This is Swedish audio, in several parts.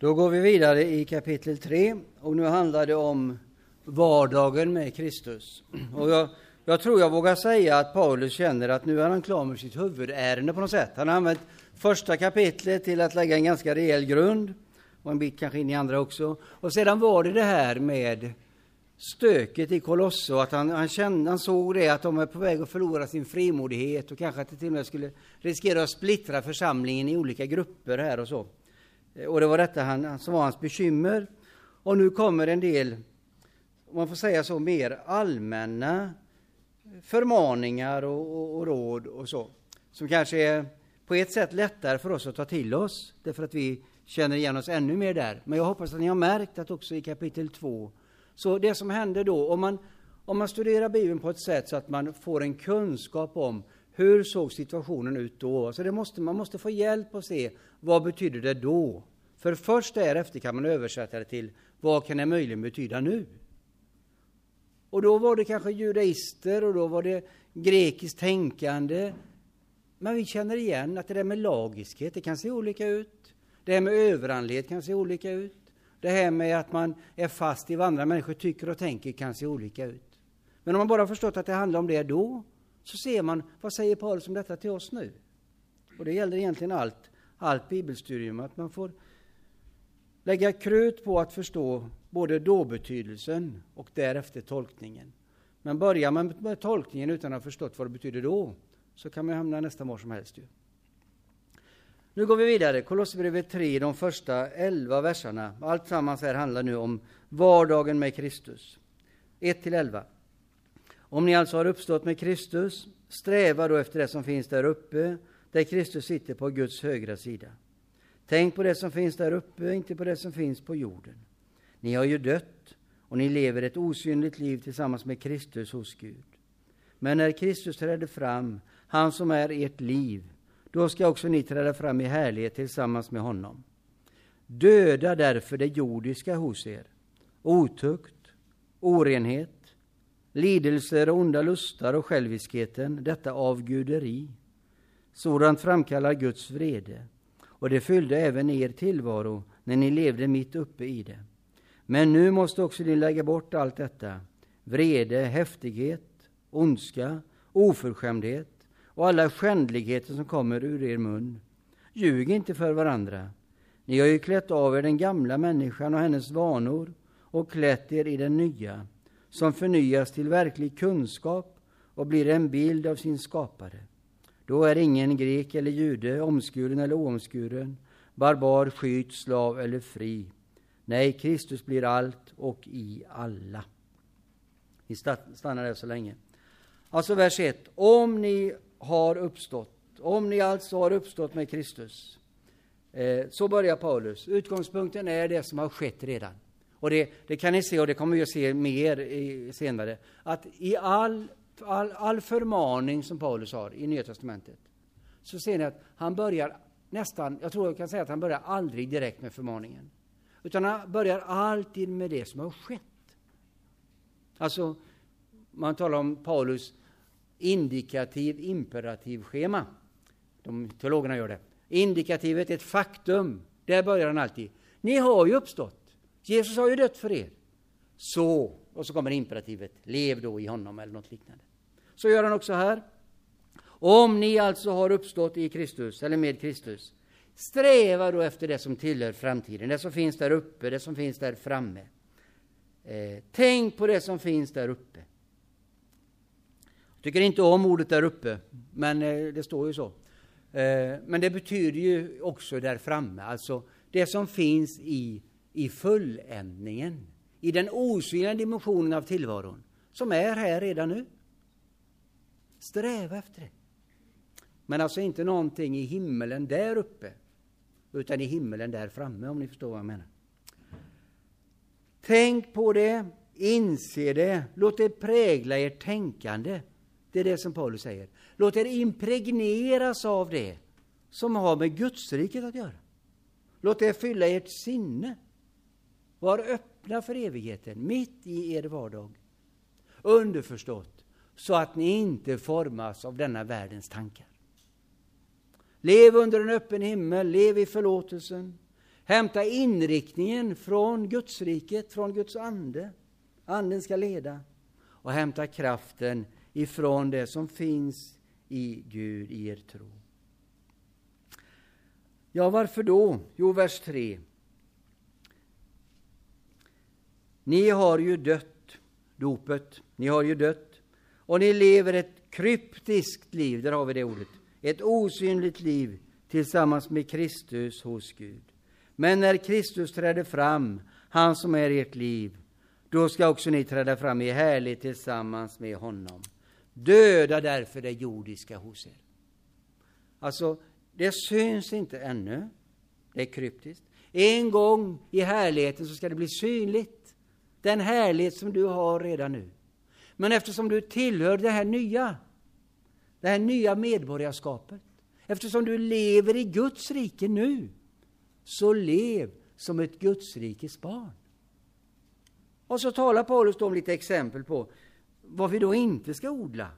Då går vi vidare i kapitel 3 och nu handlar det om vardagen med Kristus. Och jag, jag tror jag vågar säga att Paulus känner att nu är han klar med sitt huvudärende på något sätt. Han har använt första kapitlet till att lägga en ganska rejäl grund och en bit kanske in i andra också. Och sedan var det det här med stöket i Kolosso, att han, han, kände, han såg det att de är på väg att förlora sin frimodighet och kanske att det till och med skulle riskera att splittra församlingen i olika grupper här och så. Eh, och det var detta han, som var hans bekymmer. Och nu kommer en del, om man får säga så, mer allmänna förmaningar och, och, och råd och så, som kanske är på ett sätt lättare för oss att ta till oss, därför att vi känner igen oss ännu mer där. Men jag hoppas att ni har märkt att också i kapitel 2, så det som händer då, om man, om man studerar Bibeln på ett sätt så att man får en kunskap om hur såg situationen ut då? Så det måste, man måste få hjälp att se vad betyder det då? För först därefter kan man översätta det till vad kan det möjligen betyda nu? Och då var det kanske judaister och då var det grekiskt tänkande. Men vi känner igen att det där med lagiskhet, det kan se olika ut. Det här med överanlighet kan se olika ut. Det här med att man är fast i vad andra människor tycker och tänker kan se olika ut. Men om man bara förstått att det handlar om det då, så ser man, vad säger Paulus om detta till oss nu? Och det gäller egentligen allt, allt bibelstudium, att man får lägga krut på att förstå både då-betydelsen och därefter tolkningen. Men börjar man med tolkningen utan att ha förstått vad det betyder då, så kan man hamna nästan var som helst. Ju. Nu går vi vidare, Kolosserbrevet 3, de första elva verserna. Allt sammans här handlar nu om vardagen med Kristus. 1-11. Om ni alltså har uppstått med Kristus, sträva då efter det som finns där uppe, där Kristus sitter på Guds högra sida. Tänk på det som finns där uppe, inte på det som finns på jorden. Ni har ju dött och ni lever ett osynligt liv tillsammans med Kristus hos Gud. Men när Kristus träder fram, han som är ert liv, då ska också ni träda fram i härlighet tillsammans med honom. Döda därför det jordiska hos er, otukt, orenhet, lidelser och onda lustar och själviskheten, detta avguderi. Sådant framkallar Guds vrede, och det fyllde även er tillvaro när ni levde mitt uppe i det. Men nu måste också ni lägga bort allt detta, vrede, häftighet, ondska, oförskämdhet och alla skändligheter som kommer ur er mun. Ljug inte för varandra. Ni har ju klätt av er den gamla människan och hennes vanor och klätt er i den nya, som förnyas till verklig kunskap och blir en bild av sin skapare. Då är ingen grek eller jude, omskuren eller oomskuren, barbar, skyt, slav eller fri. Nej, Kristus blir allt och i alla. Vi stannar där så länge. Alltså vers 1. Om ni har uppstått, om ni alltså har uppstått med Kristus, eh, så börjar Paulus. Utgångspunkten är det som har skett redan. Och det, det kan ni se, och det kommer vi att se mer i, senare, att i all, all, all förmaning som Paulus har i Nya Testamentet, så ser ni att han börjar nästan, jag tror jag kan säga att han börjar aldrig direkt med förmaningen. Utan han börjar alltid med det som har skett. Alltså, man talar om Paulus indikativ imperativ schema. De teologerna gör det. Indikativet är ett faktum. Där börjar han alltid. Ni har ju uppstått. Jesus har ju dött för er. Så, och så kommer imperativet. Lev då i honom eller något liknande. Så gör han också här. Om ni alltså har uppstått i Kristus, eller med Kristus, sträva då efter det som tillhör framtiden, det som finns där uppe, det som finns där framme. Eh, tänk på det som finns där uppe. Jag tycker inte om ordet där uppe, men eh, det står ju så. Eh, men det betyder ju också där framme, alltså det som finns i, i fulländningen, i den osynliga dimensionen av tillvaron, som är här redan nu. Sträva efter det. Men alltså inte någonting i himmelen där uppe, utan i himmelen där framme, om ni förstår vad jag menar. Tänk på det, inse det, låt det prägla ert tänkande. Det är det som Paulus säger. Låt er impregneras av det som har med Gudsriket att göra. Låt det fylla ert sinne. Var öppna för evigheten, mitt i er vardag. Underförstått, så att ni inte formas av denna världens tankar. Lev under en öppen himmel, lev i förlåtelsen. Hämta inriktningen från Gudsriket, från Guds ande. Anden ska leda. Och hämta kraften ifrån det som finns i Gud, i er tro. Ja, varför då? Jo, vers 3. Ni har ju dött, dopet, ni har ju dött, och ni lever ett kryptiskt liv, där har vi det ordet, ett osynligt liv tillsammans med Kristus hos Gud. Men när Kristus träder fram, han som är ert liv, då ska också ni träda fram i härlighet tillsammans med honom. Döda därför det jordiska hos er. Alltså, det syns inte ännu. Det är kryptiskt. En gång i härligheten så ska det bli synligt. Den härlighet som du har redan nu. Men eftersom du tillhör det här nya, det här nya medborgarskapet, eftersom du lever i Guds rike nu, så lev som ett Guds rikes barn. Och så talar Paulus då om lite exempel på vad vi då inte ska odla.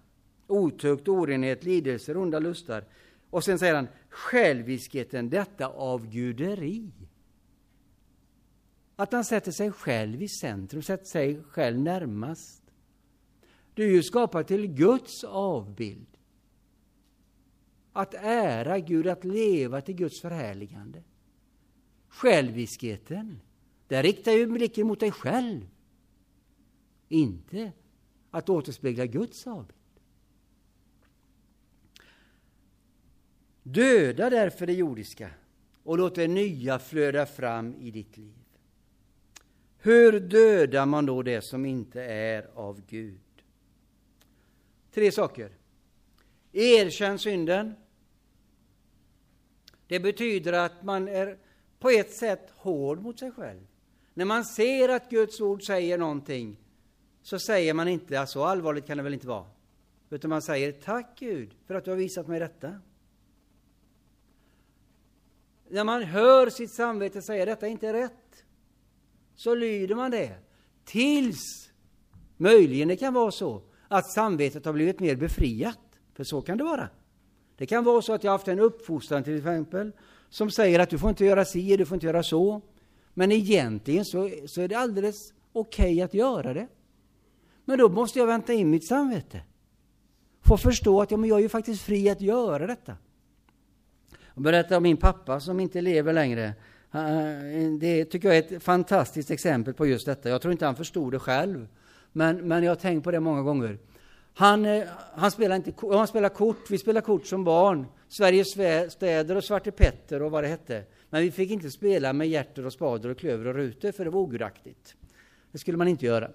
Otukt, orenhet, lidelser, onda lustar. Och sen säger han själviskheten, detta avguderi. Att han sätter sig själv i centrum, sätter sig själv närmast. Du är ju skapad till Guds avbild. Att ära Gud, att leva till Guds förhärligande. Själviskheten, där riktar ju blicken mot dig själv. Inte att återspegla Guds avbild. Döda därför det jordiska och låt det nya flöda fram i ditt liv. Hur dödar man då det som inte är av Gud? Tre saker. Erkänn synden. Det betyder att man är på ett sätt hård mot sig själv. När man ser att Guds ord säger någonting så säger man inte att så allvarligt kan det väl inte vara. Utan man säger tack Gud för att du har visat mig detta. När man hör sitt samvete säga detta är inte rätt, så lyder man det. Tills möjligen det kan vara så att samvetet har blivit mer befriat. För så kan det vara. Det kan vara så att jag har haft en uppfostran till exempel som säger att du får inte göra si, du får inte göra så. Men egentligen så, så är det alldeles okej okay att göra det. Men då måste jag vänta in mitt samvete. Få förstå att ja, men jag är ju faktiskt fri att göra detta. Jag berättar om min pappa som inte lever längre. Eh, det tycker jag är ett fantastiskt exempel på just detta. Jag tror inte han förstod det själv. Men, men jag har tänkt på det många gånger. Han, eh, han, spelar inte, han spelar kort, vi spelade kort som barn. Sveriges städer och Svarte Petter och vad det hette. Men vi fick inte spela med hjärter och spader och klöver och rutor för det var ogudaktigt. Det skulle man inte göra.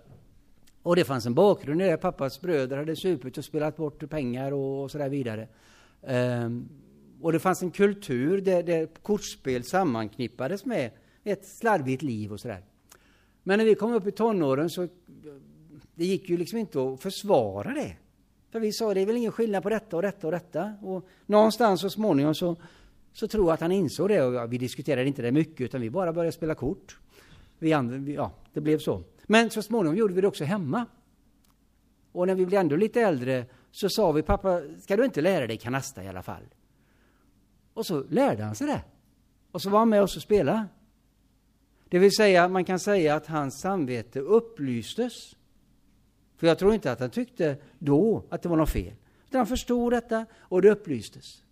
Och det fanns en bakgrund i det. Pappas bröder hade supit och spelat bort pengar och, så där vidare. Um, och det fanns en kultur där, där kortspel sammanknippades med ett slarvigt liv och sådär. Men när vi kom upp i tonåren så det gick ju liksom inte att försvara det. För vi sa det är väl ingen skillnad på detta och detta och detta. Och någonstans så småningom så, så tror jag att han insåg det. Och vi diskuterade inte det mycket utan vi bara började spela kort. Vi, ja, det blev så. Men så småningom gjorde vi det också hemma. Och när vi blev ändå lite äldre så sa vi, pappa, ska du inte lära dig kanasta i alla fall? Och så lärde han sig det. Och så var han med oss och spelade. Det vill säga, man kan säga att hans samvete upplystes. För jag tror inte att han tyckte då att det var något fel. Utan han förstod detta och det upplystes.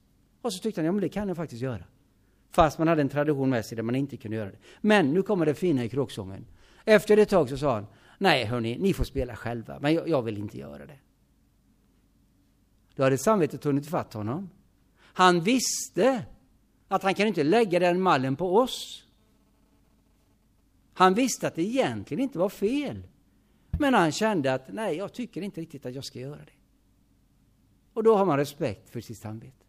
Och så tyckte han, ja men det kan jag faktiskt göra. Fast man hade en tradition med sig där man inte kunde göra det. Men nu kommer det fina i kråksången. Efter ett tag så sa han, nej hörni, ni får spela själva, men jag, jag vill inte göra det. Då hade samvetet hunnit fatta honom. Han visste att han kan inte lägga den mallen på oss. Han visste att det egentligen inte var fel. Men han kände att nej, jag tycker inte riktigt att jag ska göra det. Och då har man respekt för sitt samvete.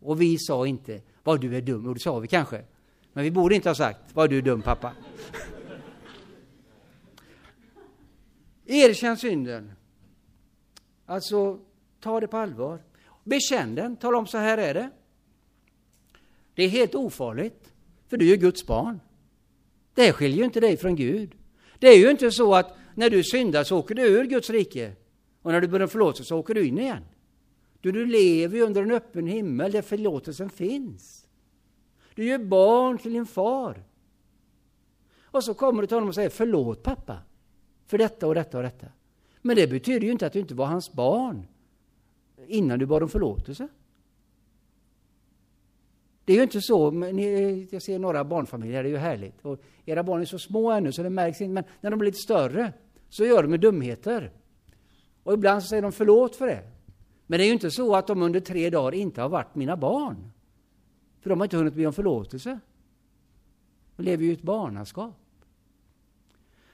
Och vi sa inte vad du är dum, och det sa vi kanske. Men vi borde inte ha sagt vad du är dum pappa. Erkänn synden. Alltså, ta det på allvar. Bekänn den, tala om så här är det. Det är helt ofarligt, för du är Guds barn. Det skiljer ju inte dig från Gud. Det är ju inte så att när du syndar så åker du ur Guds rike och när du börjar förlåtelse så åker du in igen. Du, du lever ju under en öppen himmel där förlåtelsen finns. Du är ju barn till din far. Och så kommer du till honom och säger förlåt pappa för detta och detta och detta. Men det betyder ju inte att du inte var hans barn innan du bad om förlåtelse. Det är ju inte så, men jag ser några barnfamiljer, det är ju härligt. Och era barn är så små ännu så det märks inte, men när de blir lite större så gör de dumheter. Och ibland så säger de förlåt för det. Men det är ju inte så att de under tre dagar inte har varit mina barn. För de har inte hunnit be om förlåtelse. De lever ju i ett barnaskap.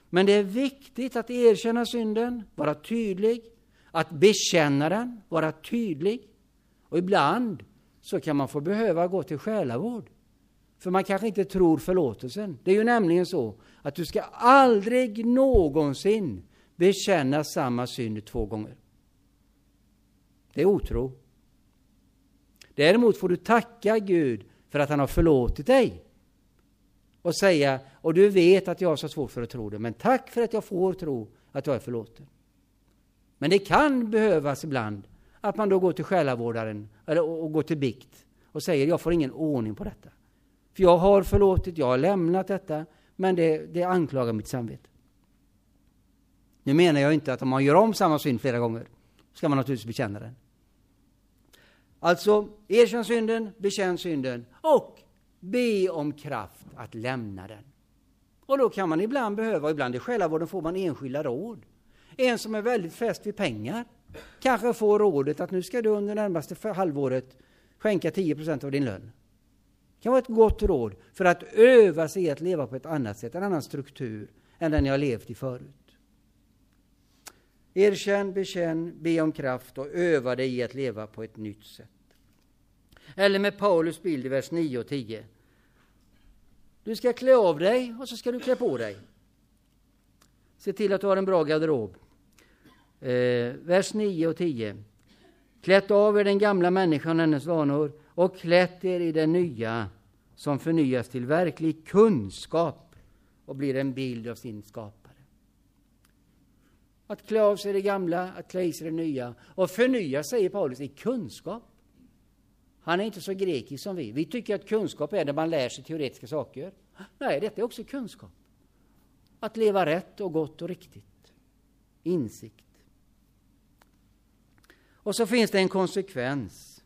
Men det är viktigt att erkänna synden, vara tydlig, att bekänna den, vara tydlig. Och ibland så kan man få behöva gå till själavård. För man kanske inte tror förlåtelsen. Det är ju nämligen så att du ska aldrig någonsin bekänna samma synd två gånger. Det är otro. Däremot får du tacka Gud för att han har förlåtit dig. Och säga, och du vet att jag har så svårt för att tro det, men tack för att jag får tro att jag är förlåten. Men det kan behövas ibland att man då går till själavårdaren eller, och, och går till bikt och säger, jag får ingen ordning på detta. För jag har förlåtit, jag har lämnat detta, men det, det anklagar mitt samvete. Nu menar jag inte att om man gör om samma synd flera gånger, ska man naturligtvis bekänna den. Alltså, erkänn synden, bekänn synden och be om kraft att lämna den. Och då kan man ibland behöva, ibland i själavården får man enskilda råd. En som är väldigt fäst vid pengar kanske får rådet att nu ska du under närmaste halvåret skänka 10% av din lön. Det kan vara ett gott råd för att öva sig i att leva på ett annat sätt, en annan struktur än den jag levt i förut. Erkänn, bekänn, be om kraft och öva dig i att leva på ett nytt sätt. Eller med Paulus bild i vers 9 och 10. Du ska klä av dig och så ska du klä på dig. Se till att du har en bra garderob. Eh, vers 9 och 10. Klätt av er den gamla människan och hennes vanor och klätt er i den nya som förnyas till verklig kunskap och blir en bild av sin skapare. Att klä av sig det gamla, att klä i sig det nya. Och förnya, säger Paulus, i kunskap. Han är inte så grekisk som vi. Vi tycker att kunskap är när man lär sig teoretiska saker. Nej, detta är också kunskap. Att leva rätt och gott och riktigt. Insikt. Och så finns det en konsekvens.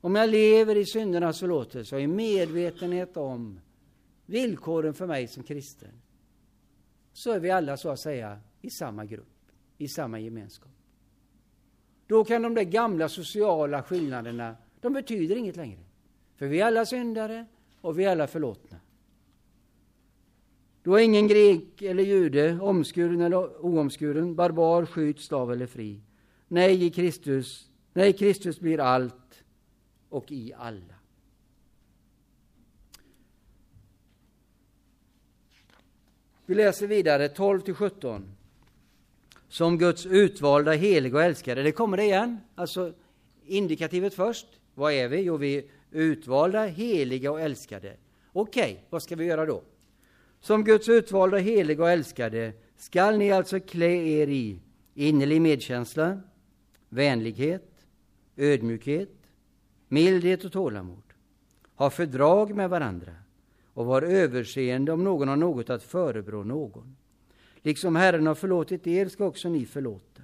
Om jag lever i syndernas förlåtelse och i medvetenhet om villkoren för mig som kristen, så är vi alla så att säga i samma grupp, i samma gemenskap. Då kan de där gamla sociala skillnaderna, de betyder inget längre. För vi är alla syndare och vi är alla förlåtna. Då är ingen grek eller jude, omskuren eller oomskuren, barbar, skytt, slav eller fri. Nej, i Kristus, nej, Kristus blir allt och i alla. Vi läser vidare 12 till 17 som Guds utvalda, heliga och älskade. Det kommer det igen. Alltså indikativet först. Vad är vi? Jo, vi är utvalda, heliga och älskade. Okej, okay, vad ska vi göra då? Som Guds utvalda, heliga och älskade skall ni alltså klä er i innerlig medkänsla, vänlighet, ödmjukhet, mildhet och tålamod. Ha fördrag med varandra och var överseende om någon har något att förebrå någon. Liksom Herren har förlåtit er ska också ni förlåta.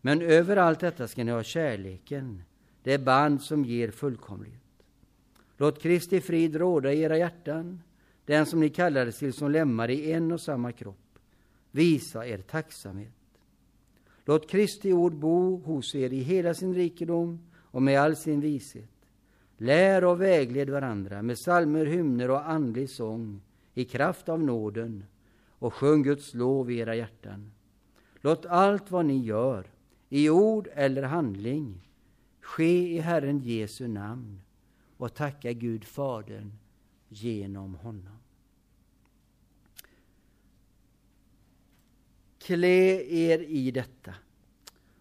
Men över allt detta ska ni ha kärleken, det band som ger fullkomlighet. Låt Kristi frid råda i era hjärtan, den som ni kallades till som lämmar i en och samma kropp. Visa er tacksamhet. Låt Kristi ord bo hos er i hela sin rikedom och med all sin vishet. Lär och vägled varandra med salmer, hymner och andlig sång i kraft av nåden och sjung Guds lov i era hjärtan. Låt allt vad ni gör, i ord eller handling, ske i Herren Jesu namn och tacka Gud Fadern genom honom. Klä er i detta.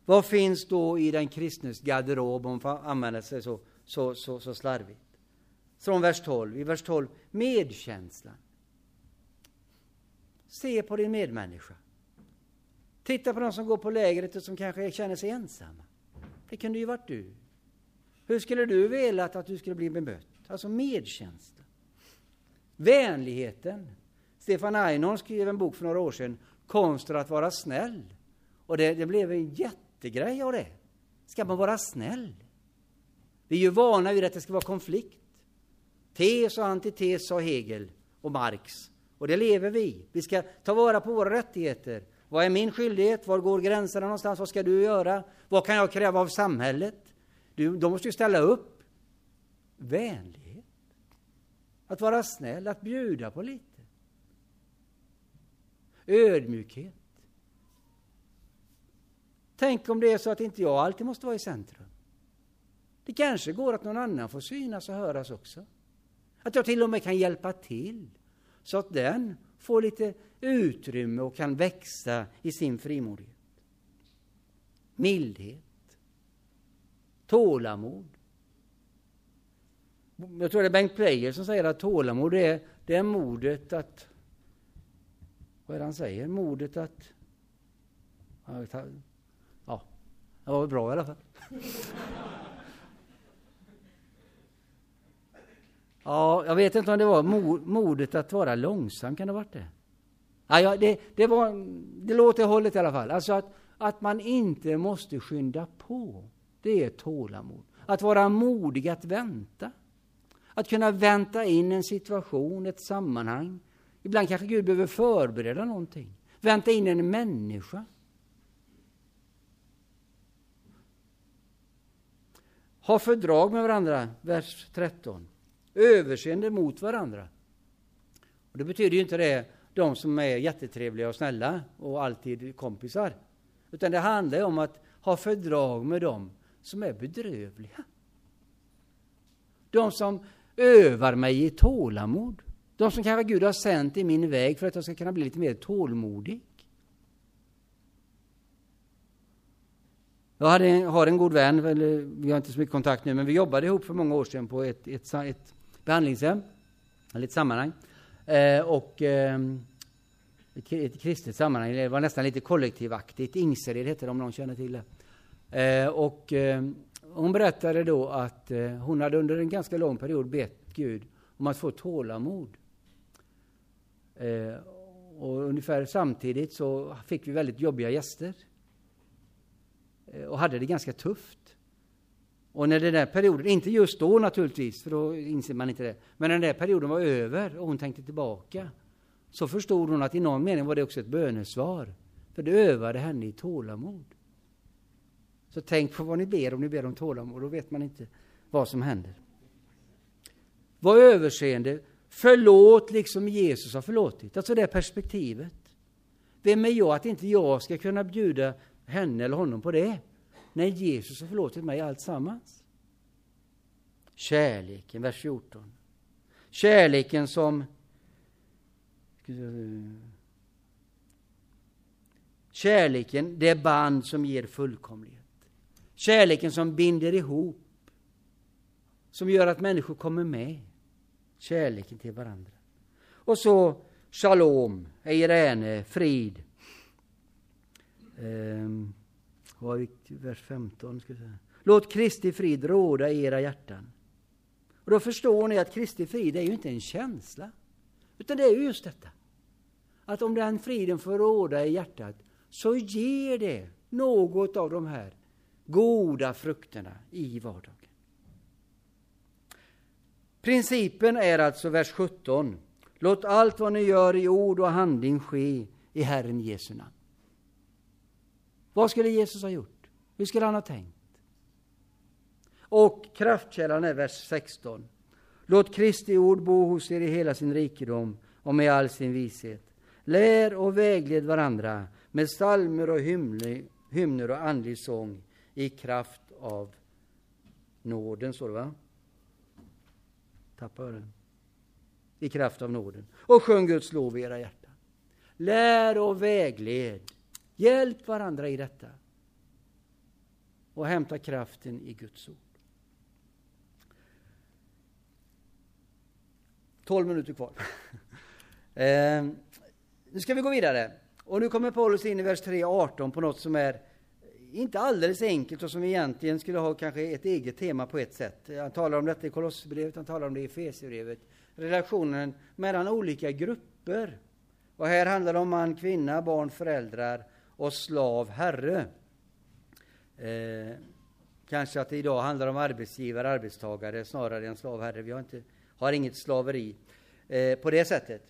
Vad finns då i den kristnes garderob, om man får använda sig så, så, så, så slarvigt? Från vers 12. I vers 12, medkänslan. Se på din medmänniska. Titta på de som går på lägret och som kanske känner sig ensamma. Det kunde ju varit du. Hur skulle du velat att du skulle bli bemött? alltså medkänsla. Vänligheten. Stefan Einhorn skrev en bok för några år sedan, Konsten att vara snäll. Och det, det blev en jättegrej av det. Ska man vara snäll? Vi är ju vana vid att det ska vara konflikt. Tes och antites, sa Hegel och Marx. Och det lever vi. Vi ska ta vara på våra rättigheter. Vad är min skyldighet? Var går gränserna någonstans? Vad ska du göra? Vad kan jag kräva av samhället? Du, de måste ju ställa upp. Vänlighet. Att vara snäll, att bjuda på lite. Ödmjukhet. Tänk om det är så att inte jag alltid måste vara i centrum. Det kanske går att någon annan får synas och höras också. Att jag till och med kan hjälpa till så att den får lite utrymme och kan växa i sin frimodighet. Mildhet. Tålamod. Jag tror det är Bengt Player som säger att tålamod är, det är modet att... Vad är det han säger? Modet att... Ja, det var väl bra i alla fall. Ja, jag vet inte om det var modet att vara långsam, kan det ha varit det? Ja, det, det, var, det låter hållet i alla fall. Alltså att, att man inte måste skynda på, det är tålamod. Att vara modig att vänta. Att kunna vänta in en situation, ett sammanhang. Ibland kanske Gud behöver förbereda någonting. Vänta in en människa. Ha fördrag med varandra, vers 13 överseende mot varandra. Och det betyder ju inte det de som är jättetrevliga och snälla och alltid kompisar. Utan det handlar om att ha fördrag med dem som är bedrövliga. De som övar mig i tålamod. De som kanske Gud har sänt i min väg för att jag ska kunna bli lite mer tålmodig. Jag hade, har en god vän, vi har inte så mycket kontakt nu, men vi jobbade ihop för många år sedan på ett, ett, ett behandlingshem, eller ett sammanhang. Eh, och eh, ett kristet sammanhang, det var nästan lite kollektivaktigt. Ingsered hette det om någon känner till det. Eh, och eh, hon berättade då att eh, hon hade under en ganska lång period bett Gud om att få tålamod. Eh, och ungefär samtidigt så fick vi väldigt jobbiga gäster. Eh, och hade det ganska tufft. Och när den där perioden, inte just då naturligtvis, för då inser man inte det, men när den där perioden var över och hon tänkte tillbaka, så förstod hon att i någon mening var det också ett bönesvar. För det övade henne i tålamod. Så tänk på vad ni ber om ni ber om tålamod, då vet man inte vad som händer. Var överseende, förlåt liksom Jesus har förlåtit. Alltså det perspektivet. Vem är jag att inte jag ska kunna bjuda henne eller honom på det? när Jesus har förlåtit mig allt sammans. Kärleken, vers 14. Kärleken som Kärleken, det band som ger fullkomlighet. Kärleken som binder ihop. Som gör att människor kommer med. Kärleken till varandra. Och så shalom, eirene, frid. Ehm, var i vers 15. Ska säga. Låt Kristi frid råda i era hjärtan. Och då förstår ni att Kristi frid är ju inte en känsla. Utan det är ju just detta. Att om den friden får råda i hjärtat så ger det något av de här goda frukterna i vardagen. Principen är alltså vers 17. Låt allt vad ni gör i ord och handling ske i Herren Jesu namn. Vad skulle Jesus ha gjort? Hur skulle han ha tänkt? Och kraftkällan är vers 16. Låt Kristi ord bo hos er i hela sin rikedom och med all sin vishet. Lär och vägled varandra med psalmer och hymner och andlig sång i kraft av nåden, står det va? Tappar den. I kraft av nåden. Och sjung Guds lov i era hjärtan. Lär och vägled Hjälp varandra i detta. Och hämta kraften i Guds ord. 12 minuter kvar. eh, nu ska vi gå vidare. Och nu kommer Paulus in i vers 3.18 på något som är inte alldeles enkelt och som egentligen skulle ha kanske ett eget tema på ett sätt. Han talar om detta i Kolosserbrevet, han talar om det i Efesierbrevet. Relationen mellan olika grupper. Och här handlar det om man, kvinna, barn, föräldrar och slav, herre. Eh, kanske att det idag handlar om arbetsgivare, arbetstagare snarare än slav, herre. Vi har, inte, har inget slaveri eh, på det sättet.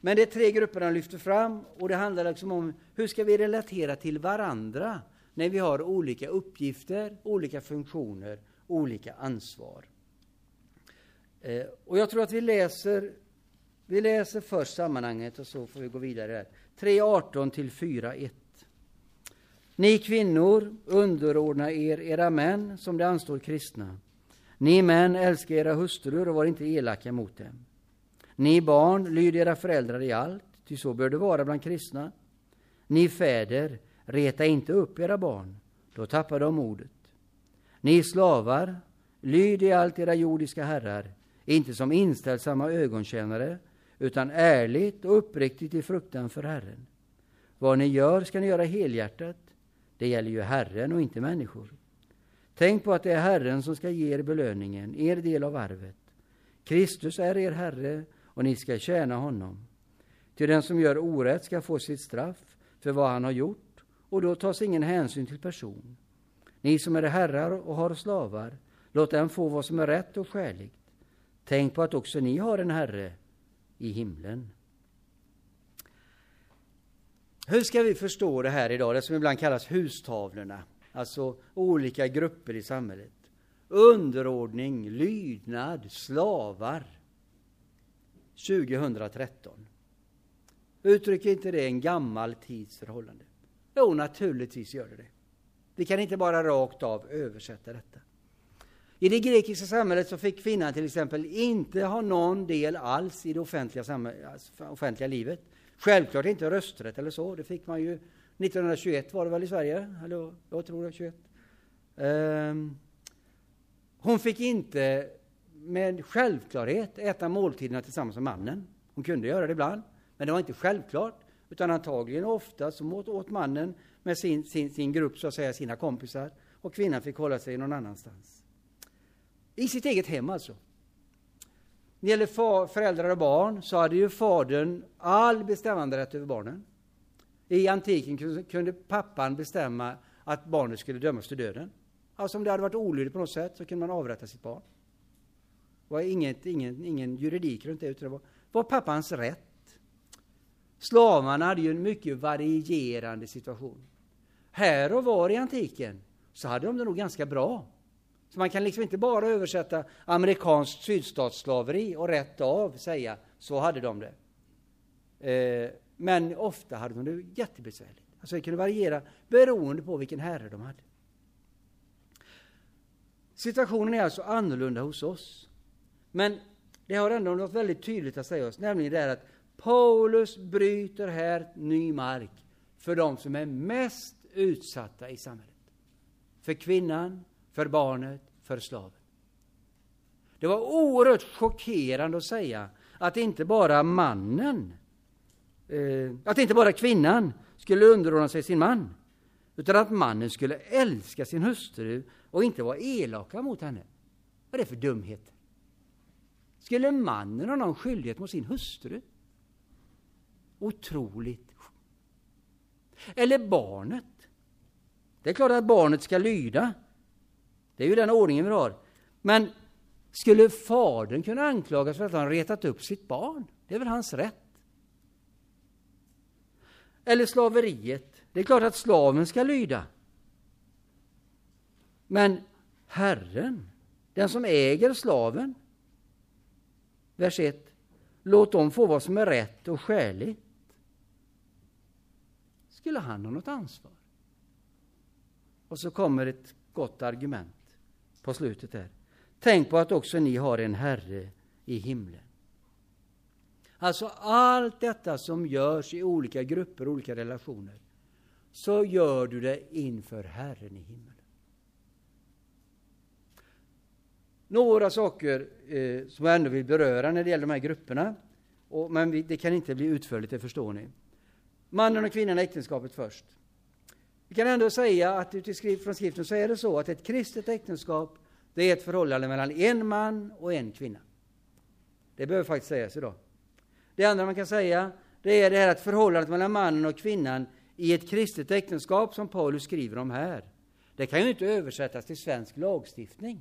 Men det är tre grupper han lyfter fram och det handlar liksom om hur ska vi relatera till varandra när vi har olika uppgifter, olika funktioner, olika ansvar. Eh, och jag tror att vi läser, vi läser först sammanhanget och så får vi gå vidare. 3.18 till 4.1. Ni kvinnor, underordna er era män som det anstår kristna. Ni män, älska era hustrur och var inte elaka mot dem. Ni barn, lyd era föräldrar i allt, ty så bör det vara bland kristna. Ni fäder, reta inte upp era barn, då tappar de modet. Ni slavar, lyd i allt era jordiska herrar, inte som inställsamma ögontjänare, utan ärligt och uppriktigt i fruktan för Herren. Vad ni gör ska ni göra helhjärtat, det gäller ju Herren och inte människor. Tänk på att det är Herren som ska ge er belöningen, er del av arvet. Kristus är er Herre och ni ska tjäna honom. Till den som gör orätt ska få sitt straff för vad han har gjort och då tas ingen hänsyn till person. Ni som är herrar och har slavar, låt dem få vad som är rätt och skäligt. Tänk på att också ni har en Herre i himlen. Hur ska vi förstå det här idag, det som ibland kallas hustavlorna? Alltså olika grupper i samhället. Underordning, lydnad, slavar. 2013. Uttrycker inte det en gammal tids förhållande? Jo, naturligtvis gör det det. Vi kan inte bara rakt av översätta detta. I det grekiska samhället så fick kvinnan till exempel inte ha någon del alls i det offentliga, alltså, offentliga livet. Självklart inte rösträtt eller så, det fick man ju 1921 var det väl i Sverige? Eller jag tror det, 21. Um, ehm, hon fick inte med självklarhet äta måltiderna tillsammans med mannen. Hon kunde göra det ibland, men det var inte självklart. Utan antagligen ofta så åt, åt mannen med sin, sin, sin grupp, så att säga, sina kompisar. Och kvinnan fick hålla sig någon annanstans. I sitt eget hem alltså. När det gäller far, föräldrar och barn så hade ju fadern all bestämmanderätt över barnen. I antiken kunde pappan bestämma att barnet skulle dömas till döden. Alltså om det hade varit olydigt på något sätt så kunde man avrätta sitt barn. Det var inget, ingen, ingen juridik runt det, utan det var, var pappans rätt. Slavarna hade ju en mycket varierande situation. Här och var i antiken så hade de det nog ganska bra. Så man kan liksom inte bara översätta amerikanskt sydstatsslaveri och rätt av säga så hade de det. Eh, men ofta hade de det jättebesvärligt. Alltså det kunde variera beroende på vilken herre de hade. Situationen är alltså annorlunda hos oss. Men det har ändå något väldigt tydligt att säga oss, nämligen det att Paulus bryter här ny mark för de som är mest utsatta i samhället. För kvinnan, för barnet, för slaven. Det var oerhört chockerande att säga att inte bara mannen, eh, att inte bara kvinnan skulle underordna sig sin man, utan att mannen skulle älska sin hustru och inte vara elaka mot henne. Vad är det för dumhet? Skulle mannen ha någon skyldighet mot sin hustru? Otroligt. Eller barnet. Det är klart att barnet ska lyda. Det är ju den ordningen vi har. Men skulle fadern kunna anklagas för att han retat upp sitt barn? Det är väl hans rätt? Eller slaveriet. Det är klart att slaven ska lyda. Men Herren, den som äger slaven, vers 1. Låt dem få vad som är rätt och skäligt. Skulle han ha något ansvar? Och så kommer ett gott argument på slutet där. Tänk på att också ni har en Herre i himlen. Alltså allt detta som görs i olika grupper, olika relationer, så gör du det inför Herren i himlen. Några saker eh, som jag ändå vill beröra när det gäller de här grupperna. Och, men vi, det kan inte bli utförligt, det förstår ni. Mannen och kvinnan i äktenskapet först. Vi kan ändå säga att utifrån skriften så är det så att ett kristet äktenskap det är ett förhållande mellan en man och en kvinna. Det behöver faktiskt sägas idag. Det andra man kan säga det är det här att förhållandet mellan mannen och kvinnan i ett kristet äktenskap som Paulus skriver om här. Det kan ju inte översättas till svensk lagstiftning.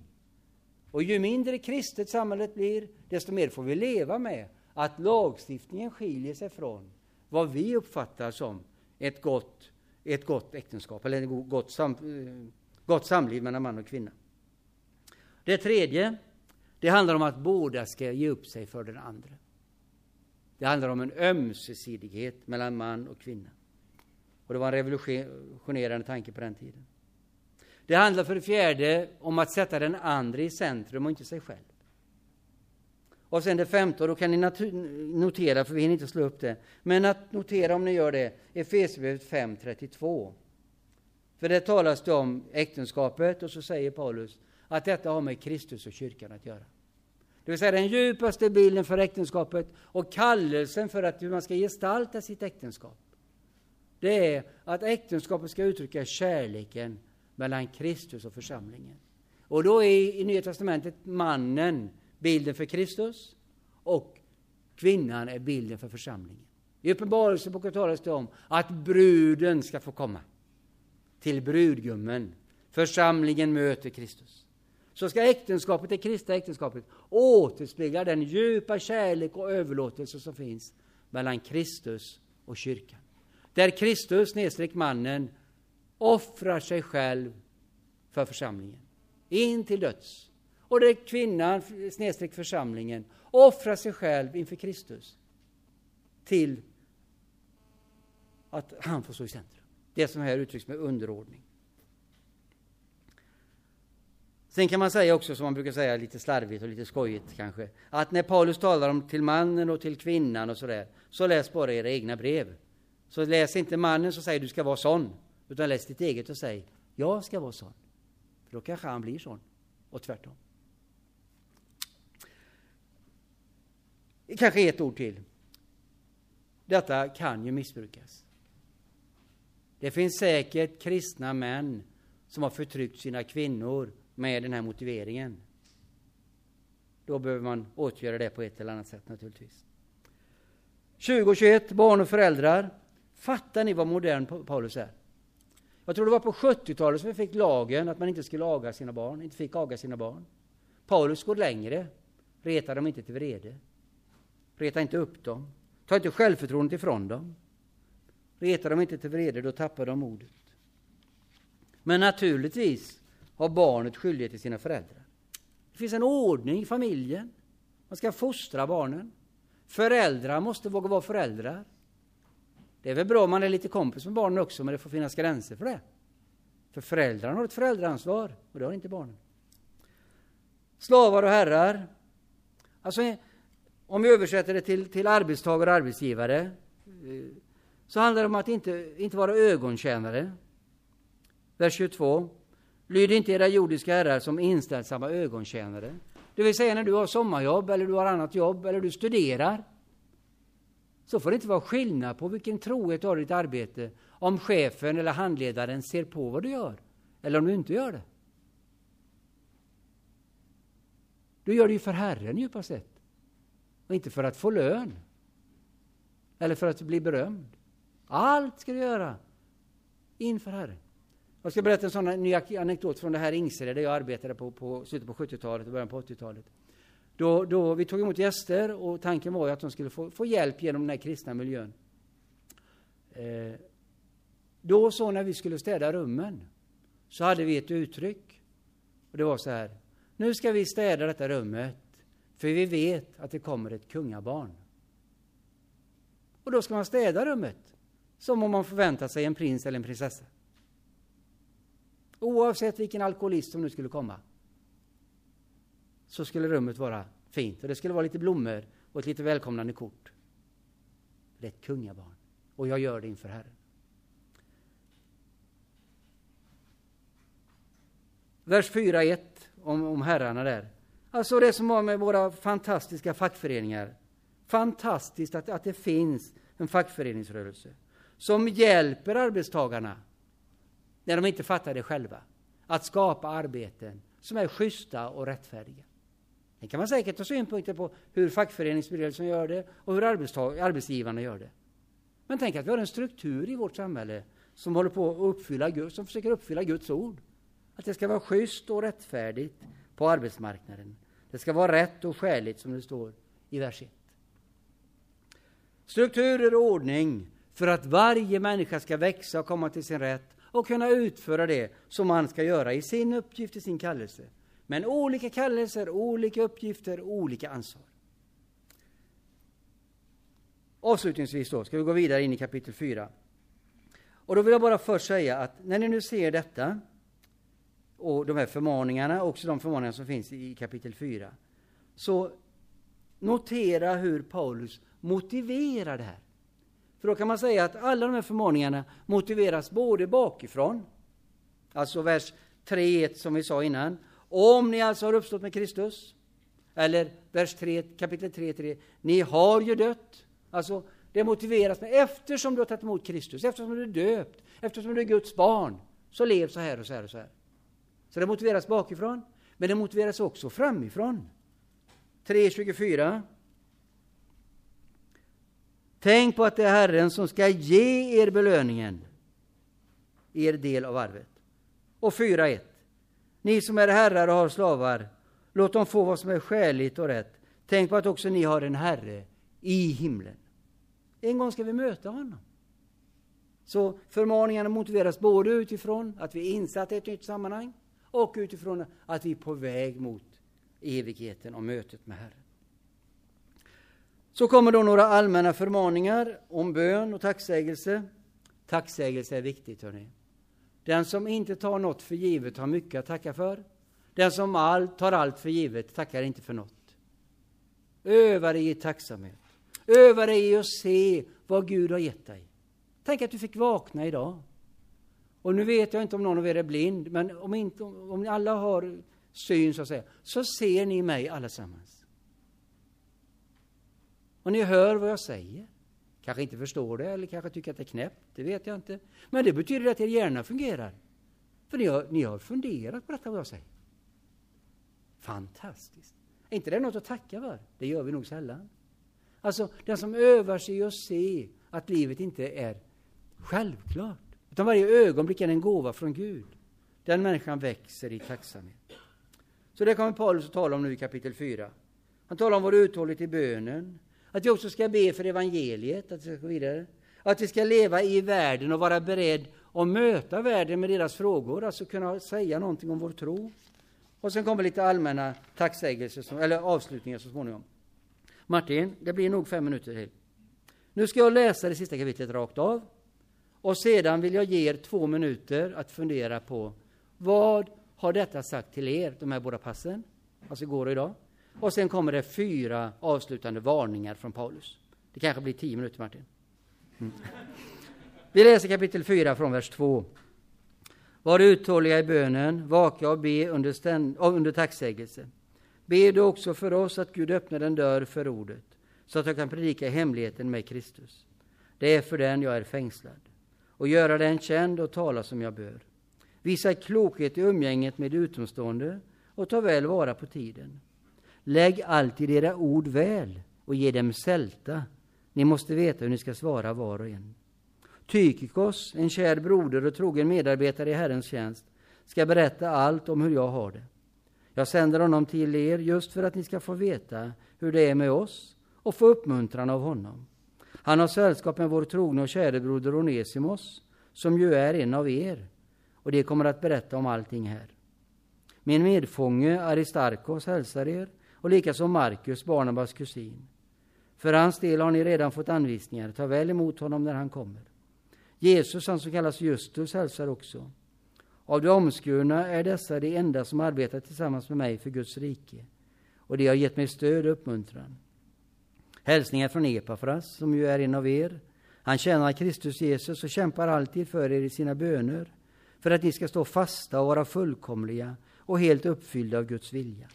Och ju mindre kristet samhället blir, desto mer får vi leva med att lagstiftningen skiljer sig från vad vi uppfattar som ett gott, ett gott äktenskap, eller ett gott, sam, eh, gott samliv mellan man och kvinna. Det tredje, det handlar om att båda ska ge upp sig för den andra. Det handlar om en ömsesidighet mellan man och kvinna. Och det var en revolutionerande tanke på den tiden. Det handlar för det fjärde om att sätta den andra i centrum och inte sig själv. Och sen det femte, och då kan ni notera, för vi hinner inte slå upp det, men att notera om ni gör det, Efesierbrevet 5.32. För det talas det om äktenskapet, och så säger Paulus att detta har med Kristus och kyrkan att göra. Det vill säga den djupaste bilden för äktenskapet och kallelsen för att hur man ska gestalta sitt äktenskap. Det är att äktenskapet ska uttrycka kärleken mellan Kristus och församlingen. Och då är i Nya Testamentet mannen bilden för Kristus och kvinnan är bilden för församlingen. I Uppenbarelseboken talas det om att bruden ska få komma till brudgummen. Församlingen möter Kristus. Så ska äktenskapet, det kristna äktenskapet, återspegla den djupa kärlek och överlåtelse som finns mellan Kristus och kyrkan. Där Kristus, nedstreck mannen, offrar sig själv för församlingen. In till döds. Och där kvinnan, snedstreck församlingen, offrar sig själv inför Kristus. Till att han får stå i centrum. Det som här uttrycks med underordning. Sen kan man säga också, som man brukar säga lite slarvigt och lite skojigt kanske, att när Paulus talar om till mannen och till kvinnan och sådär, så läs bara era egna brev. Så läs inte mannen som säger du ska vara sån, utan läs ditt eget och säg jag ska vara sån. För då kanske han blir sån, och tvärtom. Kanske ett ord till. Detta kan ju missbrukas. Det finns säkert kristna män som har förtryckt sina kvinnor med den här motiveringen. Då behöver man åtgärda det på ett eller annat sätt naturligtvis. 2021, barn och föräldrar. Fattar ni vad modern Paulus är? Jag tror det var på 70-talet som vi fick lagen att man inte skulle aga sina barn, inte fick aga sina barn. Paulus går längre. Reta dem inte till vrede. Reta inte upp dem. Ta inte självförtroendet ifrån dem. Reta dem inte till vrede, då tappar de modet. Men naturligtvis har barnet skyldighet till sina föräldrar. Det finns en ordning i familjen. Man ska fostra barnen. Föräldrar måste våga vara föräldrar. Det är väl bra om man är lite kompis med barnen också, men det får finnas gränser för det. För föräldrarna har ett föräldraansvar, och det har inte barnen. Slavar och herrar. Alltså, om vi översätter det till, till arbetstagare och arbetsgivare, eh, så handlar det om att inte, inte vara ögontjänare. Vers 22. Lyd inte era jordiska herrar som inställsamma ögontjänare. Det vill säga när du har sommarjobb, eller du har annat jobb, eller du studerar. Så får det inte vara skillnad på vilken trohet du har i ditt arbete, om chefen eller handledaren ser på vad du gör, eller om du inte gör det. Du gör det ju för Herren djupast sett. Och inte för att få lön. Eller för att bli berömd. Allt ska du göra inför Herren. Jag ska berätta en sån ny anekdot från det här Ingsered där jag arbetade på, på slutet på 70-talet och början på 80-talet. Då, då vi tog emot gäster och tanken var att de skulle få, få hjälp genom den här kristna miljön. Eh, då så när vi skulle städa rummen så hade vi ett uttryck. Och det var så här. Nu ska vi städa detta rummet för vi vet att det kommer ett kungabarn. Och då ska man städa rummet som om man förväntar sig en prins eller en prinsessa. Oavsett vilken alkoholist som nu skulle komma så skulle rummet vara fint och det skulle vara lite blommor och ett lite välkomnande kort. Det är ett kungabarn och jag gör det inför Herren. Vers 4.1 om, om herrarna där. Alltså det som har med våra fantastiska fackföreningar. Fantastiskt att, att det finns en fackföreningsrörelse som hjälper arbetstagarna när de inte fattar det själva. Att skapa arbeten som är schyssta och rättfärdiga. Sen kan man säkert ha synpunkter på hur fackföreningsrörelsen gör det och hur arbetsgivarna gör det. Men tänk att vi har en struktur i vårt samhälle som håller på att uppfylla som försöker uppfylla Guds ord. Att det ska vara schysst och rättfärdigt på arbetsmarknaden. Det ska vara rätt och skäligt som det står i vers 1. Strukturer och ordning för att varje människa ska växa och komma till sin rätt och kunna utföra det som man ska göra i sin uppgift, i sin kallelse. Men olika kallelser, olika uppgifter, olika ansvar. Avslutningsvis då ska vi gå vidare in i kapitel 4. Och då vill jag bara först säga att när ni nu ser detta och de här förmaningarna, också de förmaningar som finns i kapitel 4, så notera hur Paulus motiverar det här. För då kan man säga att alla de här förmaningarna motiveras både bakifrån, alltså vers 3.1 som vi sa innan, om ni alltså har uppstått med Kristus, eller vers 3, kapitel 3.3, ni har ju dött. Alltså, det motiveras med eftersom du har tagit emot Kristus, eftersom du är döpt, eftersom du är Guds barn, så lev så här och så här och så här. Så det motiveras bakifrån, men det motiveras också framifrån. 3.24 Tänk på att det är Herren som ska ge er belöningen, er del av arvet. Och 4.1. Ni som är herrar och har slavar, låt dem få vad som är skäligt och rätt. Tänk på att också ni har en Herre i himlen. En gång ska vi möta honom. Så förmaningarna motiveras både utifrån att vi är insatta i ett nytt sammanhang och utifrån att vi är på väg mot evigheten och mötet med Herren. Så kommer då några allmänna förmaningar om bön och tacksägelse. Tacksägelse är viktigt, hörni. Den som inte tar något för givet har mycket att tacka för. Den som all, tar allt för givet tackar inte för något. Öva dig i tacksamhet. Öva dig i att se vad Gud har gett dig. Tänk att du fick vakna idag. Och nu vet jag inte om någon av er är blind, men om, inte, om alla har syn så att säga, så ser ni mig allesammans. Och ni hör vad jag säger. Kanske inte förstår det eller kanske tycker att det är knäppt, det vet jag inte. Men det betyder att er hjärna fungerar. För ni har, ni har funderat på detta vad jag säger. Fantastiskt! Är inte det något att tacka för? Det gör vi nog sällan. Alltså, den som övar sig att se att livet inte är självklart, utan varje ögonblick är en gåva från Gud. Den människan växer i tacksamhet. Så det kommer Paulus att tala om nu i kapitel 4. Han talar om vår uthållighet i bönen, att vi också ska be för evangeliet, att vi ska gå vidare. Att vi ska leva i världen och vara beredd att möta världen med deras frågor, alltså kunna säga någonting om vår tro. Och sen kommer lite allmänna tacksägelser, eller avslutningar så småningom. Martin, det blir nog fem minuter till. Nu ska jag läsa det sista kapitlet rakt av. Och sedan vill jag ge er två minuter att fundera på vad har detta sagt till er, de här båda passen, alltså igår och idag. Och sen kommer det fyra avslutande varningar från Paulus. Det kanske blir tio minuter, Martin. Mm. Vi läser kapitel 4 från vers 2. Var uthålliga i bönen, vaka och be under, ständ, under tacksägelse. Be då också för oss att Gud öppnar en dörr för ordet, så att jag kan predika hemligheten med Kristus. Det är för den jag är fängslad, och göra den känd och tala som jag bör. Visa klokhet i umgänget med utomstående och ta väl vara på tiden. Lägg alltid era ord väl och ge dem sälta. Ni måste veta hur ni ska svara var och en. Tykikos, en kär broder och trogen medarbetare i Herrens tjänst, ska berätta allt om hur jag har det. Jag sänder honom till er just för att ni ska få veta hur det är med oss och få uppmuntran av honom. Han har sällskap med vår trogne och käre broder Onesimos, som ju är en av er, och det kommer att berätta om allting här. Min medfånge Aristarkos hälsar er och likaså Markus, Barnabas kusin. För hans del har ni redan fått anvisningar. Ta väl emot honom när han kommer. Jesus, han som kallas Justus, hälsar också. Av de omskurna är dessa de enda som arbetar tillsammans med mig för Guds rike, och de har gett mig stöd och uppmuntran. Hälsningar från Epafras, som ju är en av er. Han tjänar Kristus Jesus och kämpar alltid för er i sina böner, för att ni ska stå fasta och vara fullkomliga och helt uppfyllda av Guds vilja.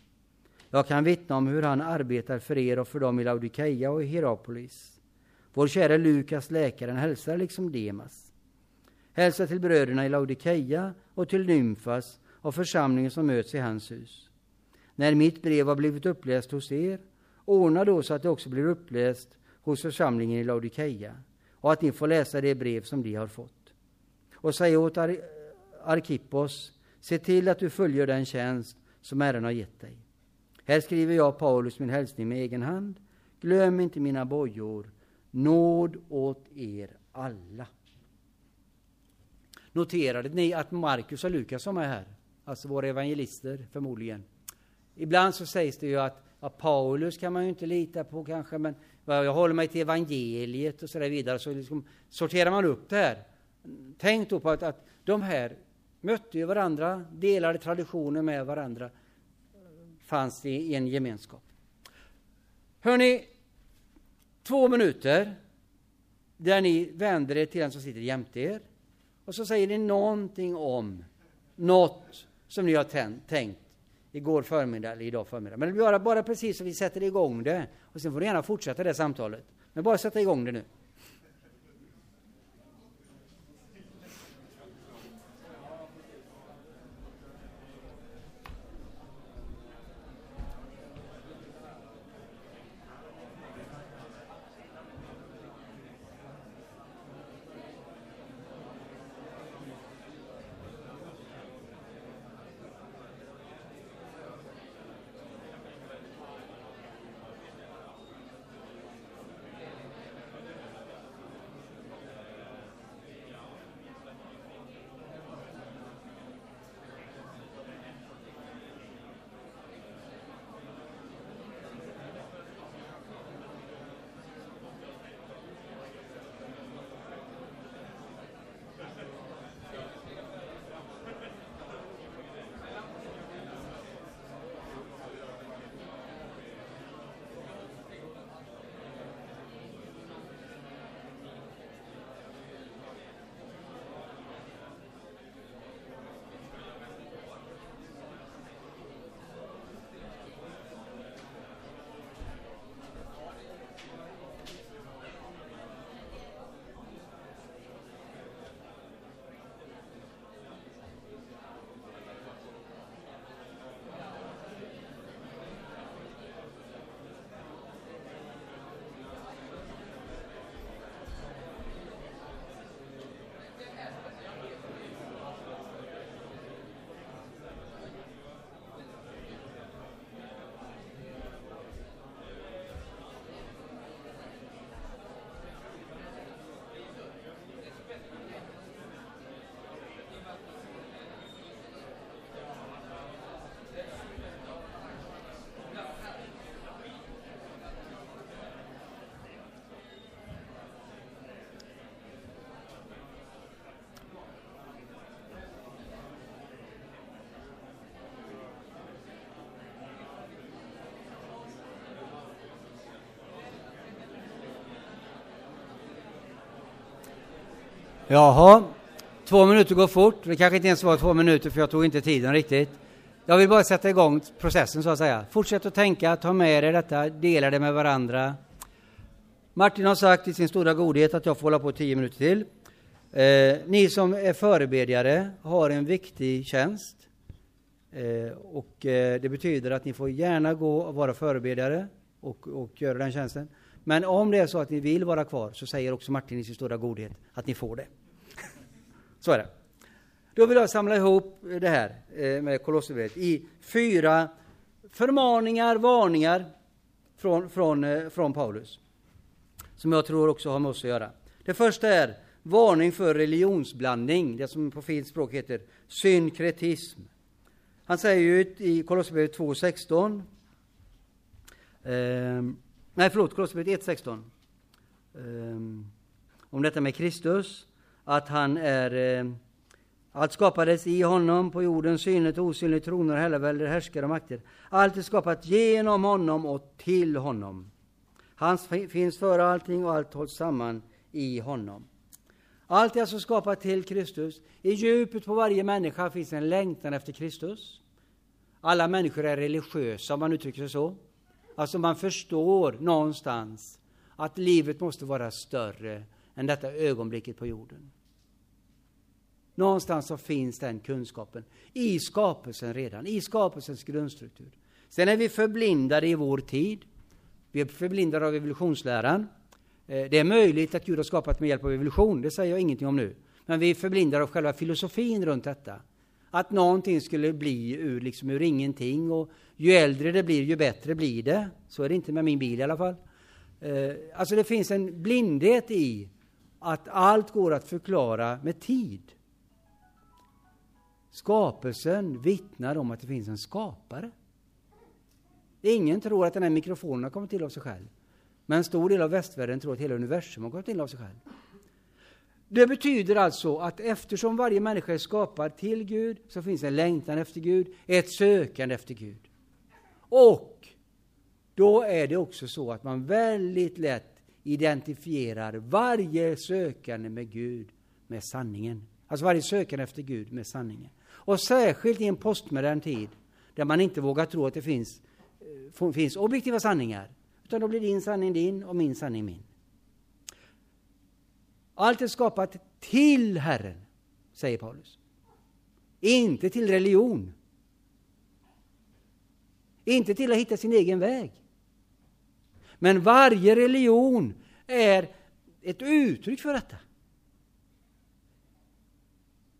Jag kan vittna om hur han arbetar för er och för dem i Laodikeia och i Hierapolis. Vår käre Lukas, läkaren, hälsar liksom Demas. Hälsa till bröderna i Laodikeia och till Nymfas och församlingen som möts i hans hus. När mitt brev har blivit uppläst hos er, ordna då så att det också blir uppläst hos församlingen i Laodikeia och att ni får läsa det brev som de har fått. Och säg åt Ar Arkippos, se till att du följer den tjänst som Herren har gett dig. Här skriver jag Paulus min hälsning med egen hand. Glöm inte mina bojor. Nåd åt er alla. Noterade ni att Markus och Lukas som är här? Alltså våra evangelister förmodligen. Ibland så sägs det ju att ja, Paulus kan man ju inte lita på kanske, men jag håller mig till evangeliet och så där vidare. Så liksom sorterar man upp det här. Tänk då på att, att de här mötte ju varandra, delade traditioner med varandra, fanns i en gemenskap. Hörni, två minuter där ni vänder er till den som sitter jämte er och så säger ni någonting om något som ni har tänkt igår förmiddag eller idag förmiddag. Men bara, bara precis så vi sätter igång det. Och sen får du gärna fortsätta det samtalet. Men bara sätta igång det nu. Jaha, två minuter går fort. Det kanske inte ens var två minuter för jag tog inte tiden riktigt. Jag vill bara sätta igång processen så att säga. Fortsätt att tänka, ta med er detta, dela det med varandra. Martin har sagt i sin stora godhet att jag får hålla på tio minuter till. Eh, ni som är förebedjare har en viktig tjänst. Eh, och eh, det betyder att ni får gärna gå och vara förebedjare och, och göra den tjänsten. Men om det är så att ni vill vara kvar så säger också Martin i sin stora godhet att ni får det. Så är det. Då vill jag samla ihop det här eh, med Kolosserbrevet i fyra förmaningar, varningar från, från, eh, från Paulus. Som jag tror också har med oss att göra. Det första är varning för religionsblandning, det som på fint språk heter synkretism. Han säger ju i Kolosserbrevet 2.16 eh, Nej, förlåt, Kolosserbrevet 1.16. Um, ehm, om detta med Kristus, att han är... Um, allt skapades i honom, på jorden, synligt och osynligt, troner, herravälde, härskare och makter. Allt är skapat genom honom och till honom. Han finns före allting och allt hålls samman i honom. Allt är alltså skapat till Kristus. I djupet på varje människa finns en längtan efter Kristus. Alla människor är religiösa, om man uttrycker sig så. Alltså man förstår någonstans att livet måste vara större än detta ögonblicket på jorden. Någonstans så finns den kunskapen i skapelsen redan, i skapelsens grundstruktur. Sen är vi förblindade i vår tid. Vi är förblindade av evolutionsläran. Eh, det är möjligt att Gud har skapat med hjälp av evolution, det säger jag ingenting om nu. Men vi är förblindade av själva filosofin runt detta. Att någonting skulle bli ur, liksom ur ingenting och ju äldre det blir, ju bättre blir det. Så är det inte med min bil i alla fall. Eh, alltså det finns en blindhet i att allt går att förklara med tid. Skapelsen vittnar om att det finns en skapare. Ingen tror att den här mikrofonen har kommit till av sig själv. Men en stor del av västvärlden tror att hela universum har kommit till av sig själv. Det betyder alltså att eftersom varje människa är skapad till Gud så finns en längtan efter Gud, ett sökande efter Gud. Och då är det också så att man väldigt lätt identifierar varje sökande med Gud med sanningen. Alltså varje sökande efter Gud med sanningen. Och särskilt i en postmodern tid där man inte vågar tro att det finns, eh, finns objektiva sanningar. Utan då blir din sanning din och min sanning min. Allt är skapat till Herren, säger Paulus. Inte till religion. Inte till att hitta sin egen väg. Men varje religion är ett uttryck för detta.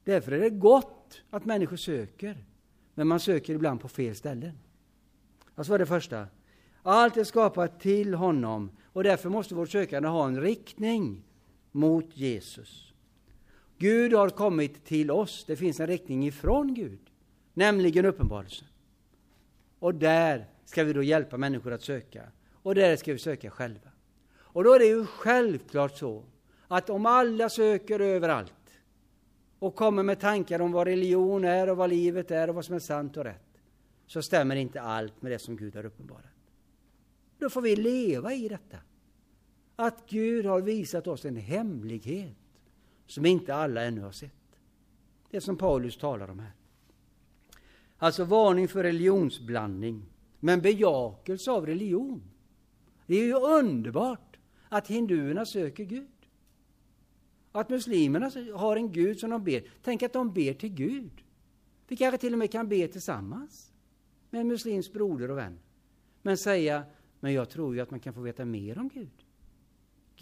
Därför är det gott att människor söker, men man söker ibland på fel ställen. Alltså var det första. Allt är skapat till honom och därför måste vårt sökande ha en riktning mot Jesus. Gud har kommit till oss. Det finns en riktning ifrån Gud, nämligen uppenbarelsen. Och där ska vi då hjälpa människor att söka. Och där ska vi söka själva. Och då är det ju självklart så att om alla söker överallt och kommer med tankar om vad religion är och vad livet är och vad som är sant och rätt, så stämmer inte allt med det som Gud har uppenbarat. Då får vi leva i detta. Att Gud har visat oss en hemlighet som inte alla ännu har sett. Det som Paulus talar om här. Alltså varning för religionsblandning, men bejakelse av religion. Det är ju underbart att hinduerna söker Gud. Att muslimerna har en Gud som de ber. Tänk att de ber till Gud. Vi kanske till och med kan be tillsammans med en muslimsk broder och vän. Men säga, men jag tror ju att man kan få veta mer om Gud.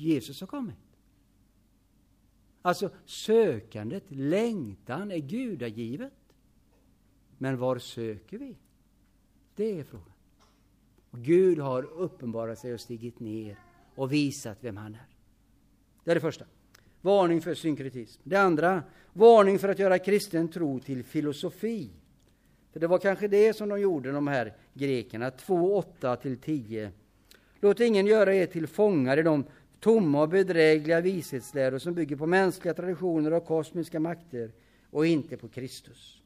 Jesus har kommit. Alltså sökandet, längtan är gudagivet. Men var söker vi? Det är frågan. Och Gud har uppenbarat sig och stigit ner och visat vem han är. Det är det första. Varning för synkretism. Det andra, varning för att göra kristen tro till filosofi. För det var kanske det som de gjorde, de här grekerna, 2, 8 till 10. Låt ingen göra er till fångar i de tomma och bedrägliga vishetsläror som bygger på mänskliga traditioner och kosmiska makter och inte på Kristus.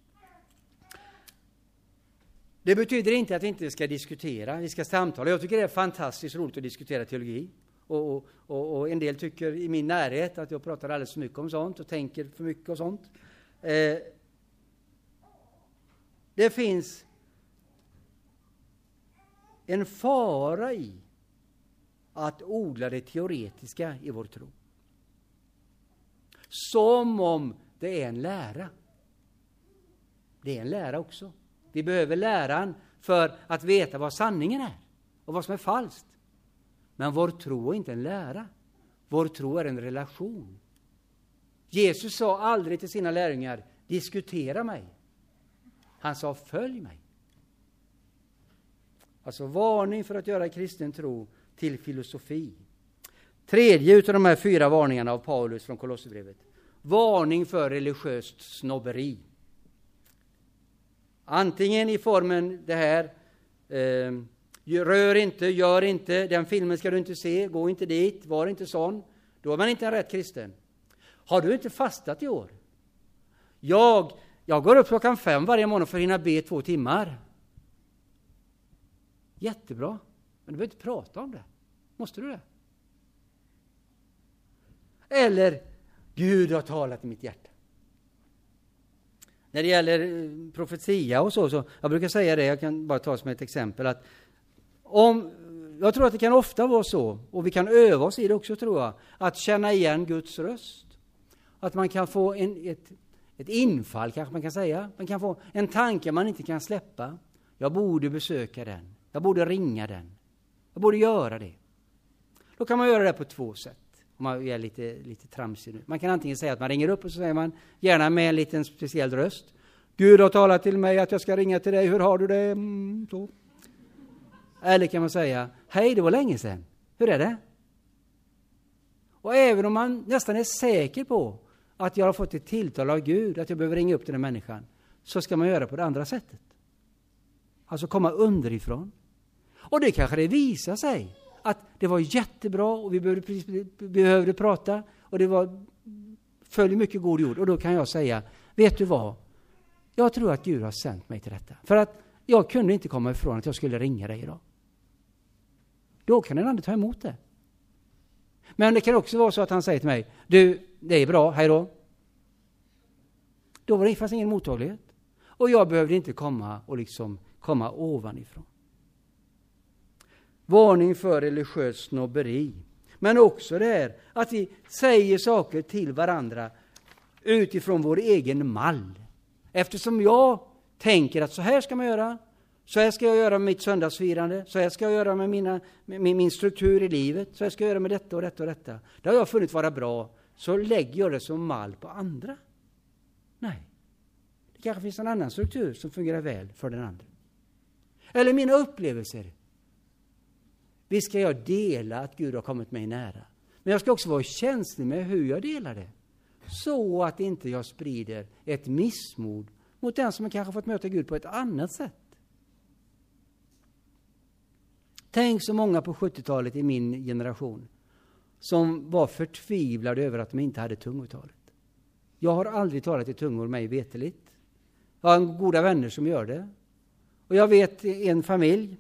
Det betyder inte att vi inte ska diskutera, vi ska samtala. Jag tycker det är fantastiskt roligt att diskutera teologi. Och, och, och, och en del tycker i min närhet att jag pratar alldeles för mycket om sånt och tänker för mycket och sånt. Eh, det finns en fara i att odla det teoretiska i vår tro. Som om det är en lära. Det är en lära också. Vi behöver läran för att veta vad sanningen är och vad som är falskt. Men vår tro är inte en lära. Vår tro är en relation. Jesus sa aldrig till sina lärjungar, diskutera mig. Han sa, följ mig. Alltså varning för att göra kristen tro till filosofi. Tredje utav de här fyra varningarna av Paulus från Kolosserbrevet. Varning för religiöst snobberi. Antingen i formen det här, eh, rör inte, gör inte, den filmen ska du inte se, gå inte dit, var inte sån. Då är man inte en rätt kristen. Har du inte fastat i år? Jag, jag går upp klockan fem varje morgon för att hinna be två timmar. Jättebra. Men du behöver inte prata om det. Måste du det? Eller, Gud har talat i mitt hjärta. När det gäller eh, profetia och så, så, jag brukar säga det, jag kan bara ta som ett exempel, att om, jag tror att det kan ofta vara så, och vi kan öva oss i det också tror jag, att känna igen Guds röst. Att man kan få en, ett, ett infall kanske man kan säga. Man kan få en tanke man inte kan släppa. Jag borde besöka den. Jag borde ringa den. Jag borde göra det. Då kan man göra det på två sätt. Om man är lite, lite tramsig nu. Man kan antingen säga att man ringer upp och så säger man, gärna med en liten speciell röst. Gud har talat till mig att jag ska ringa till dig, hur har du det? Mm, så. Eller kan man säga, hej det var länge sedan, hur är det? Och även om man nästan är säker på att jag har fått ett tilltal av Gud, att jag behöver ringa upp den här människan, så ska man göra på det andra sättet. Alltså komma underifrån. Och det kanske det visar sig att det var jättebra och vi behövde, behövde prata och det var följ mycket god jord. Och då kan jag säga, vet du vad? Jag tror att Gud har sänt mig till detta. För att jag kunde inte komma ifrån att jag skulle ringa dig idag. Då kan den andra ta emot det. Men det kan också vara så att han säger till mig, du, det är bra, hej då. Då var det fanns ingen mottaglighet. Och jag behövde inte komma och liksom komma ovanifrån. Varning för religiöst snobberi. Men också det här att vi säger saker till varandra utifrån vår egen mall. Eftersom jag tänker att så här ska man göra, så här ska jag göra med mitt söndagsfirande, så här ska jag göra med, mina, med min struktur i livet, så här ska jag göra med detta och detta och detta. Det har jag funnit vara bra, så lägger jag det som mall på andra. Nej. Det kanske finns en annan struktur som fungerar väl för den andra. Eller mina upplevelser. Visst ska jag dela att Gud har kommit mig nära. Men jag ska också vara känslig med hur jag delar det. Så att inte jag sprider ett missmod mot den som kanske fått möta Gud på ett annat sätt. Tänk så många på 70-talet i min generation som var förtvivlade över att de inte hade tungotalet. Jag har aldrig talat i tungor mig veteligt. Jag har goda vänner som gör det. Och jag vet en familj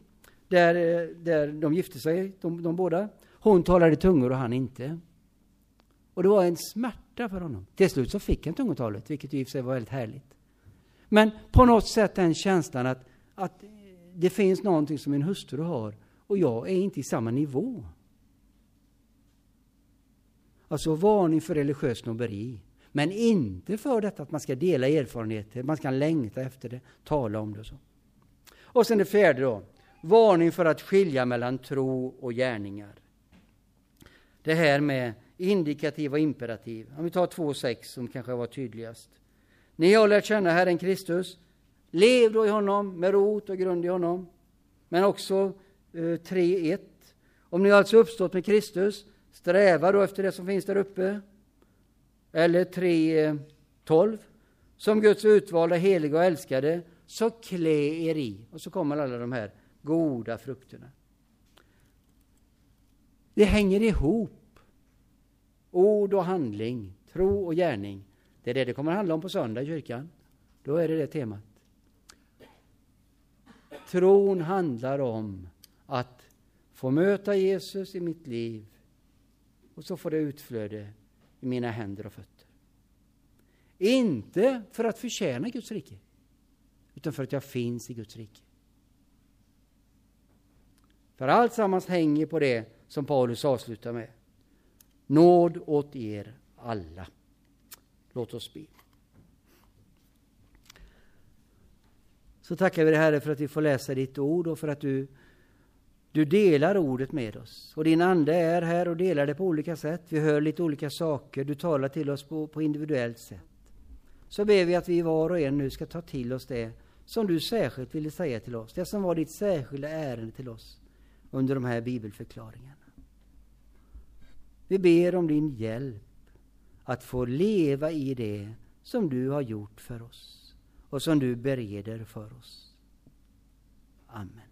där, eh, där de gifte sig, de, de båda. Hon talade tungor och han inte. Och det var en smärta för honom. Till slut så fick han tungotalet, vilket i och för sig var väldigt härligt. Men på något sätt den känslan att, att det finns någonting som min hustru har och jag är inte i samma nivå. Alltså varning för religiös snobberi. Men inte för detta att man ska dela erfarenheter, man ska längta efter det, tala om det och så. Och sen det fjärde då, varning för att skilja mellan tro och gärningar. Det här med indikativ och imperativ. Om vi tar 2.6 som kanske var tydligast. Ni har lärt känna Herren Kristus. Lev då i honom med rot och grund i honom. Men också eh, 3.1. Om ni alltså uppstått med Kristus, sträva då efter det som finns där uppe. Eller 3.12. Eh, som Guds utvalda, heliga och älskade, så klä er i. Och så kommer alla de här goda frukterna. Det hänger ihop. Ord och handling, tro och gärning. Det är det det kommer att handla om på söndag i kyrkan. Då är det det temat. Tron handlar om att få möta Jesus i mitt liv och så får det utflöde i mina händer och fötter. Inte för att förtjäna Guds rike, utan för att jag finns i Guds rike. För allt sammans hänger på det som Paulus avslutar med. Nåd åt er alla. Låt oss be. Så tackar vi dig Herre för att vi får läsa ditt ord och för att du, du delar ordet med oss. Och din ande är här och delar det på olika sätt. Vi hör lite olika saker. Du talar till oss på, på individuellt sätt. Så ber vi att vi var och en nu ska ta till oss det som du särskilt ville säga till oss. Det som var ditt särskilda ärende till oss under de här bibelförklaringarna. Vi ber om din hjälp att få leva i det som du har gjort för oss och som du bereder för oss. Amen.